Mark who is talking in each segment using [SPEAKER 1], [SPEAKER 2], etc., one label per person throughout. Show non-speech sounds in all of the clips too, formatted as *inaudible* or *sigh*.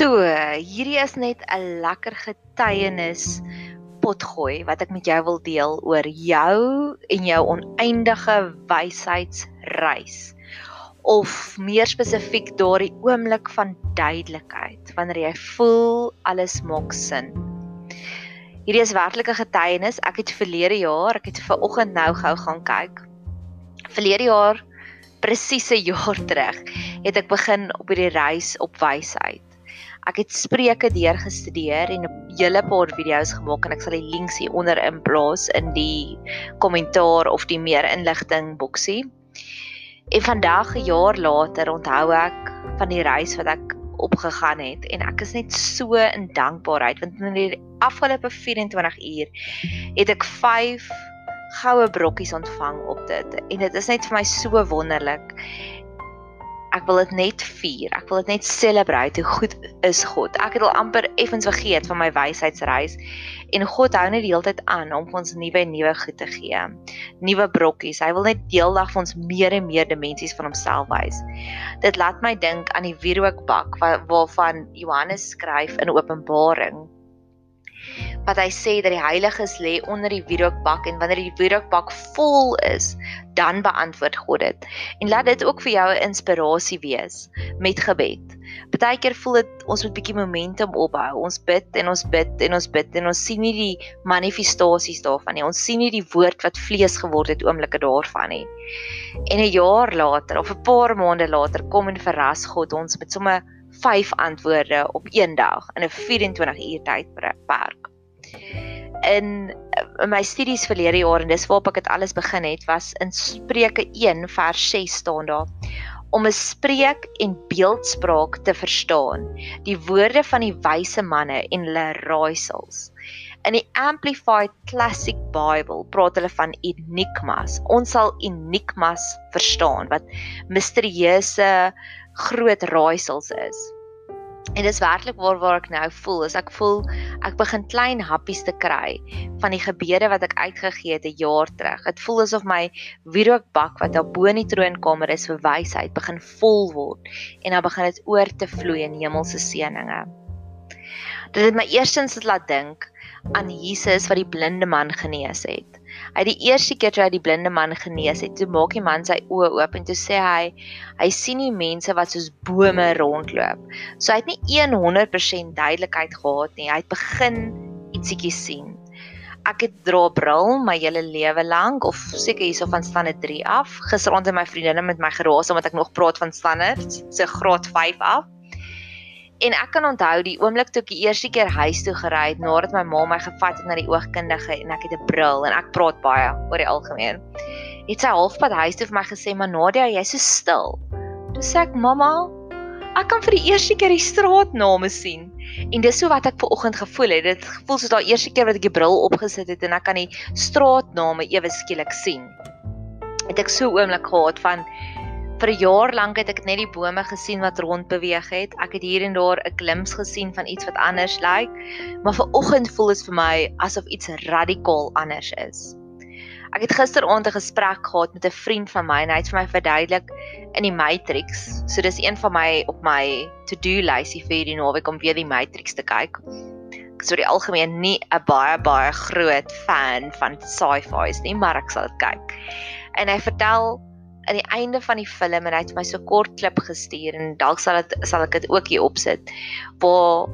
[SPEAKER 1] So, hierdie is net 'n lekker getuienis potgooi wat ek met jou wil deel oor jou en jou oneindige wysheidsreis of meer spesifiek daardie oomblik van duidelikheid wanneer jy voel alles maak sin. Hierdie is werklik 'n getuienis. Ek het verlede jaar, ek het ver oggend nou gou gaan kyk. Verlede jaar presies 'n *laughs* jaar terug het ek begin op hierdie reis op wysheid. Ek het spreuke deurgestudeer en 'n hele paar video's gemaak en ek sal die links hier onder in plaas in die kommentaar of die meer inligting boksie. En vandag 'n jaar later onthou ek van die reis wat ek opgegaan het en ek is net so in dankbaarheid want in die afgelope 24 uur het ek 5 goue brokkies ontvang op dit en dit is net vir my so wonderlik ek wil dit net vier. Ek wil dit net celebrate hoe goed is God. Ek het al amper effens vergeet van my wysheidsreis en God hou net die hele tyd aan om ons nuwe en nuwe goed te gee. Nuwe brokkies. Hy wil net deeldag vir ons meer en meer dimensies van homself wys. Dit laat my dink aan die wierookbak waarvan Johannes skryf in Openbaring wat hy sê dat die heiliges lê onder die wierookbak en wanneer die wierookbak vol is, dan beantwoord God dit. En laat dit ook vir jou 'n inspirasie wees met gebed. Partykeer voel dit ons moet bietjie momentum opbou. Ons bid en ons bid en ons bid en ons sien nie die manifestasies daarvan nie. Ons sien nie die woord wat vlees geword het oomblikke daarvan nie. En 'n jaar later of 'n paar maande later kom en verras God ons met sommer 5 antwoorde op een dag in 'n 24 uur tydperk. In, in my studies verlede jaar en dis waarop ek dit alles begin het was in Spreuke 1 vers 6 staan daar om 'n spreek en beeldspraak te verstaan die woorde van die wyse manne en hulle raaisels in die amplified classic bible praat hulle van enigmas ons sal enigmas verstaan wat misterieuse groot raaisels is. En dis werklik waar waar ek nou voel, is ek voel ek begin klein happies te kry van die gebede wat ek uitgegee het 'n jaar terug. Dit voel asof my wierookbak wat daar bo in die troonkamer is vir wysheid begin vol word en dan begin dit oor te vloei in hemelse seëninge. Dit het my eerstens laat dink aan Jesus wat die blinde man genees het. Hy die eerste keer toe hy die blinde man genees het, toe maak die man sy oë oop en toe sê hy hy sien nie mense wat soos bome rondloop. So hy het nie 100% duidelikheid gehad nie. Hy het begin ietsiekie sien. Ek het dra bril my hele lewe lank of seker hierso van standaard 3 af. Gisteraand het my vriendinne met my geraas omdat ek nog praat van standaard, so graad 5 af. En ek kan onthou die oomblik toe ek die eerste keer huis toe gery het nadat my ma my gevat het na die oogkundige en ek het 'n bril en ek praat baie oor die algemeen. Het sy halfpad huis toe vir my gesê, "Maar Nadia, jy's so stil." Toe sê ek, "Mamma, ek kan vir die eerste keer die straatname sien." En dis so wat ek ver oggend gevoel het. Dit gevoel soos daai eerste keer wat ek die bril opgesit het en ek kan die straatname ewe skielik sien. Het ek so oomblik gehad van vir 'n jaar lank het ek net die bome gesien wat rond beweeg het. Ek het hier en daar 'n glimps gesien van iets wat anders lyk, like, maar vir oggend voel dit vir my asof iets radikaal anders is. Ek het gisteraand 'n gesprek gehad met 'n vriend van my en hy het vir my verduidelik in die Matrix. So dis een van my op my to-do lysie vir die naweek om weer die Matrix te kyk. Ek is oor die algemeen nie 'n baie baie groot fan van sci-fi's nie, maar ek sal dit kyk. En hy vertel aan die einde van die film en hy het my so kort klip gestuur en dalk sal dit sal ek dit ook hier opsit waar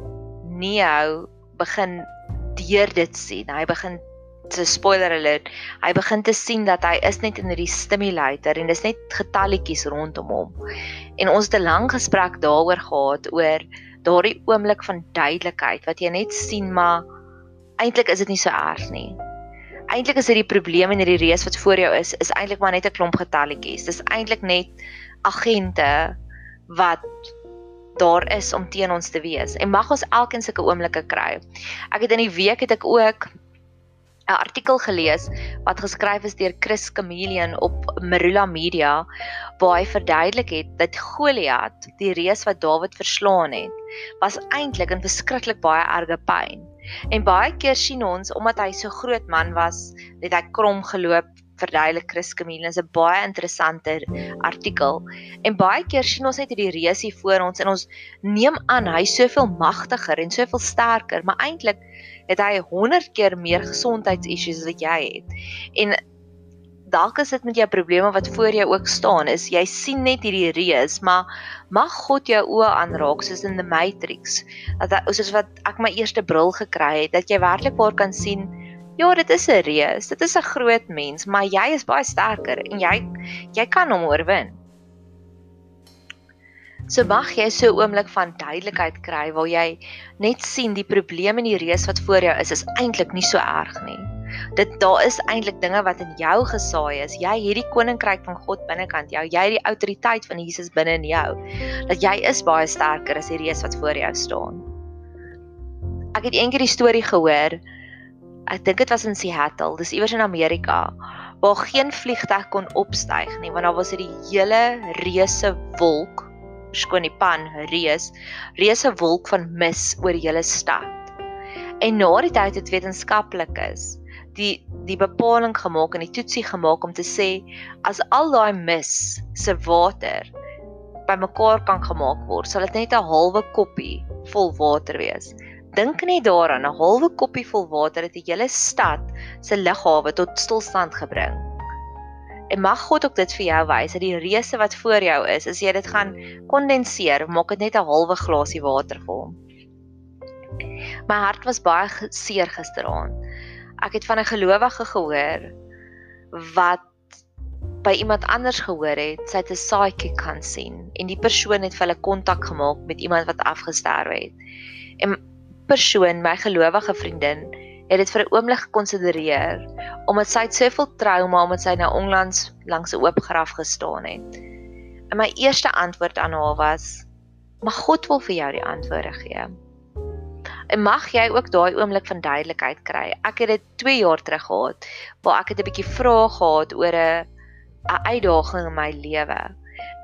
[SPEAKER 1] Neo begin deur dit sien. Hy begin te spoiler alert. Hy begin te sien dat hy is net in hierdie stimulator en dis net getalletjies rondom hom. En ons het 'n lang gesprek daaroor gehad oor daardie oomblik van duidelikheid wat jy net sien maar eintlik is dit nie so erg nie eintlik is dit die probleem en hierdie reus wat voor jou is, is eintlik maar net 'n klomp getalletjies. Dis eintlik net agente wat daar is om teen ons te wees. En mag ons elkeen sulke oomblikke kry. Ek het in die week het ek ook 'n artikel gelees wat geskryf is deur Chris Chameleon op Marula Media waar hy verduidelik het dat Goliat, die reus wat Dawid verslaan het, was eintlik in verskriklik baie erge pyn. En baie keer sien ons omdat hy so groot man was, het hy krom geloop, verduidelik Chris Camille is 'n baie interessante artikel. En baie keer sien ons net hierdie reusie voor ons en ons neem aan hy's soveel magtiger en soveel sterker, maar eintlik het hy 100 keer meer gesondheidsissues as wat jy het. En dalk is dit met jou probleme wat voor jou ook staan is jy sien net hierdie reus maar mag God jou oë aanraak soos in the matrix dat soos wat ek my eerste bril gekry het dat jy werklik waar kan sien Ja, dit is 'n reus. Dit is 'n groot mens, maar jy is baie sterker en jy jy kan hom oorwin. So mag jy so 'n oomblik van duidelikheid kry waar jy net sien die probleem en die reus wat voor jou is is eintlik nie so erg nie. Dit daar is eintlik dinge wat in jou gesaai is. Jy het die koninkryk van God binnekant jou. Jy het die autoriteit van Jesus binne in jou. Dat jy is baie sterker as die reus wat voor jou staan. Ek het eendag die storie gehoor ek dink dit was in Seattle, dis iewers in Amerika, waar geen vliegtuig kon opstyg nie want daar was 'n hele reuse wolk, skoon die pan, reus, reuse wolk van mis oor die hele stad. En na die tyd het wetenskaplikes die die bepaling gemaak en die toetsie gemaak om te sê as al daai mis se water bymekaar kan gemaak word, sal dit net 'n halwe koppie vol water wees. Dink net daaraan, 'n halwe koppie vol water het 'n hele stad se lughawe tot stilstand gebring. En mag God ook dit vir jou wys dat die reuse wat voor jou is, as jy dit gaan kondenseer, maak dit net 'n halwe glasie water vol. My hart was baie seer gisteraand. Ek het van 'n gelowige gehoor wat by iemand anders gehoor het, sy het 'n psychic kan sien en die persoon het vir hulle kontak gemaak met iemand wat afgestorwe het. En persoon, my gelowige vriendin, het dit vir 'n oomblik gekonsidereer omdat sy soveel trauma omdat sy nou onlangs langs 'n oop graf gestaan het. En my eerste antwoord aan haar was: "Maar God wil vir jou die antwoorde gee." En mag jy ook daai oomblik van duidelikheid kry. Ek het dit 2 jaar terug gehad waar ek het 'n bietjie vrae gehad oor 'n 'n uitdaging in my lewe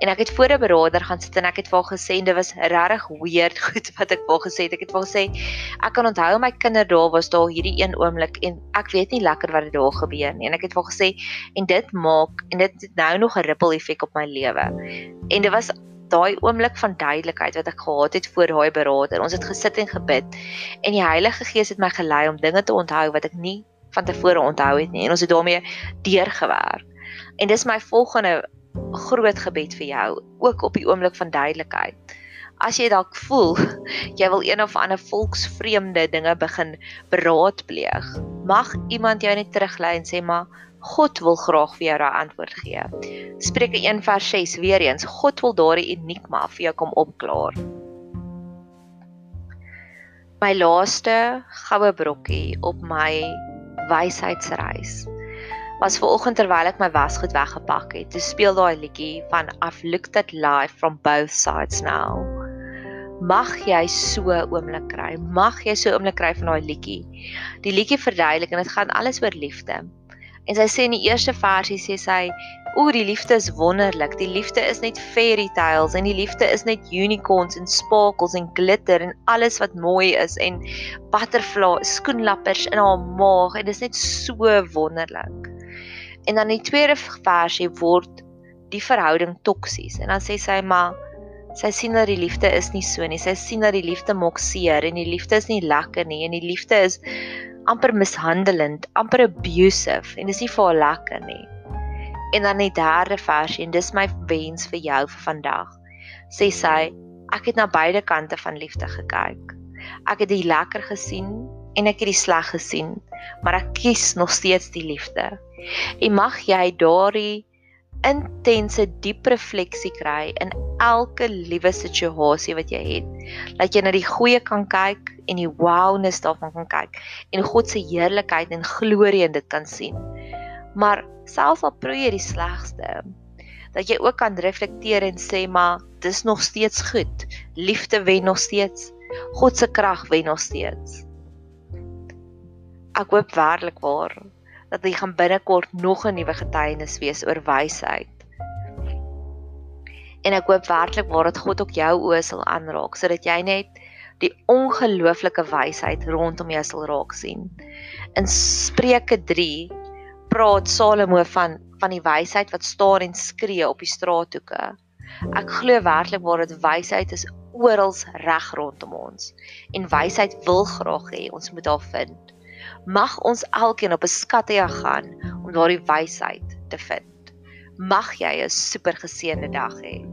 [SPEAKER 1] en ek het voor 'n beraader gaan sit en ek het vir haar gesê en dit was regtig weird *laughs* goed wat ek wou gesê het. Ek het vir haar gesê ek kan onthou my kinderdae was daar hierdie een oomblik en ek weet nie lekker wat het daar gebeur nie. En ek het vir haar gesê en dit maak en dit het nou nog 'n ripple effek op my lewe. En dit was daai oomblik van duidelikheid wat ek gehad het voor daai beraader. Ons het gesit en gebid en die Heilige Gees het my gelei om dinge te onthou wat ek nie van tevore onthou het nie en ons het daarmee deurgewerk. En dis my volgende groot gebed vir jou, ook op die oomblik van duidelikheid. As jy dalk voel jy wil een of ander volksvreemde dinge begin beraadpleeg, mag iemand jou net teruglei en sê maar God wil graag vir jou daai antwoord gee. Spreuke 1:6 weer eens, God wil daardie enigma vir jou kom opklaar. My laaste goue brokkie op my wysheidsreis was ver oggend terwyl ek my wasgoed weggepak het, toe speel daai liedjie van I've looked at life from both sides now. Mag jy so oomblik kry. Mag jy so oomblik kry van daai liedjie. Die liedjie verduidelik en dit gaan alles oor liefde. En sy sê in die eerste versie sê sy, "O, die liefde is wonderlik. Die liefde is net fairy tales en die liefde is net unicorns en sparkles en glitter en alles wat mooi is en butterflies, skoenlappers in haar maag en dit is net so wonderlik." En dan die tweede versie word die verhouding toksies. En dan sê sy maar sy sien dat die liefde is nie so nie. Sy sien dat die liefde maak seer en die liefde is nie lekker nie en die liefde is amper mishandelend, amper abusive en dis nie vir haar lekker nie. En dan die derde versie en dis my wens vir jou vir vandag. Sê sy, ek het na beide kante van liefde gekyk. Ek het die lekker gesien en ek het die sleg gesien, maar ek kies nog steeds die liefde. En mag jy daardie intense diep refleksie kry in elke liewe situasie wat jy het. Dat jy na die goeie kan kyk en die wowness daarvan kan kyk en God se heerlikheid en glorie in dit kan sien. Maar selfs al probeer jy die slegste, dat jy ook kan reflekteer en sê maar dis nog steeds goed. Liefde wen nog steeds. God se krag wen nog steeds. Ek hoop werklik waar dat jy gaan binnekort nog 'n nuwe getuienis wees oor wysheid. En ek hoop werklik waar dat God ook jou oë sal aanraak sodat jy net die ongelooflike wysheid rondom jou sal raak sien. In Spreuke 3 praat Salomo van van die wysheid wat staan en skree op die straathoeke. Ek glo werklik waar dit wysheid is oral reg rondom ons en wysheid wil graag hê ons moet haar vind. Mag ons elkeen op 'n skattejag gaan om daardie wysheid te vind. Mag jy 'n super geseënde dag hê.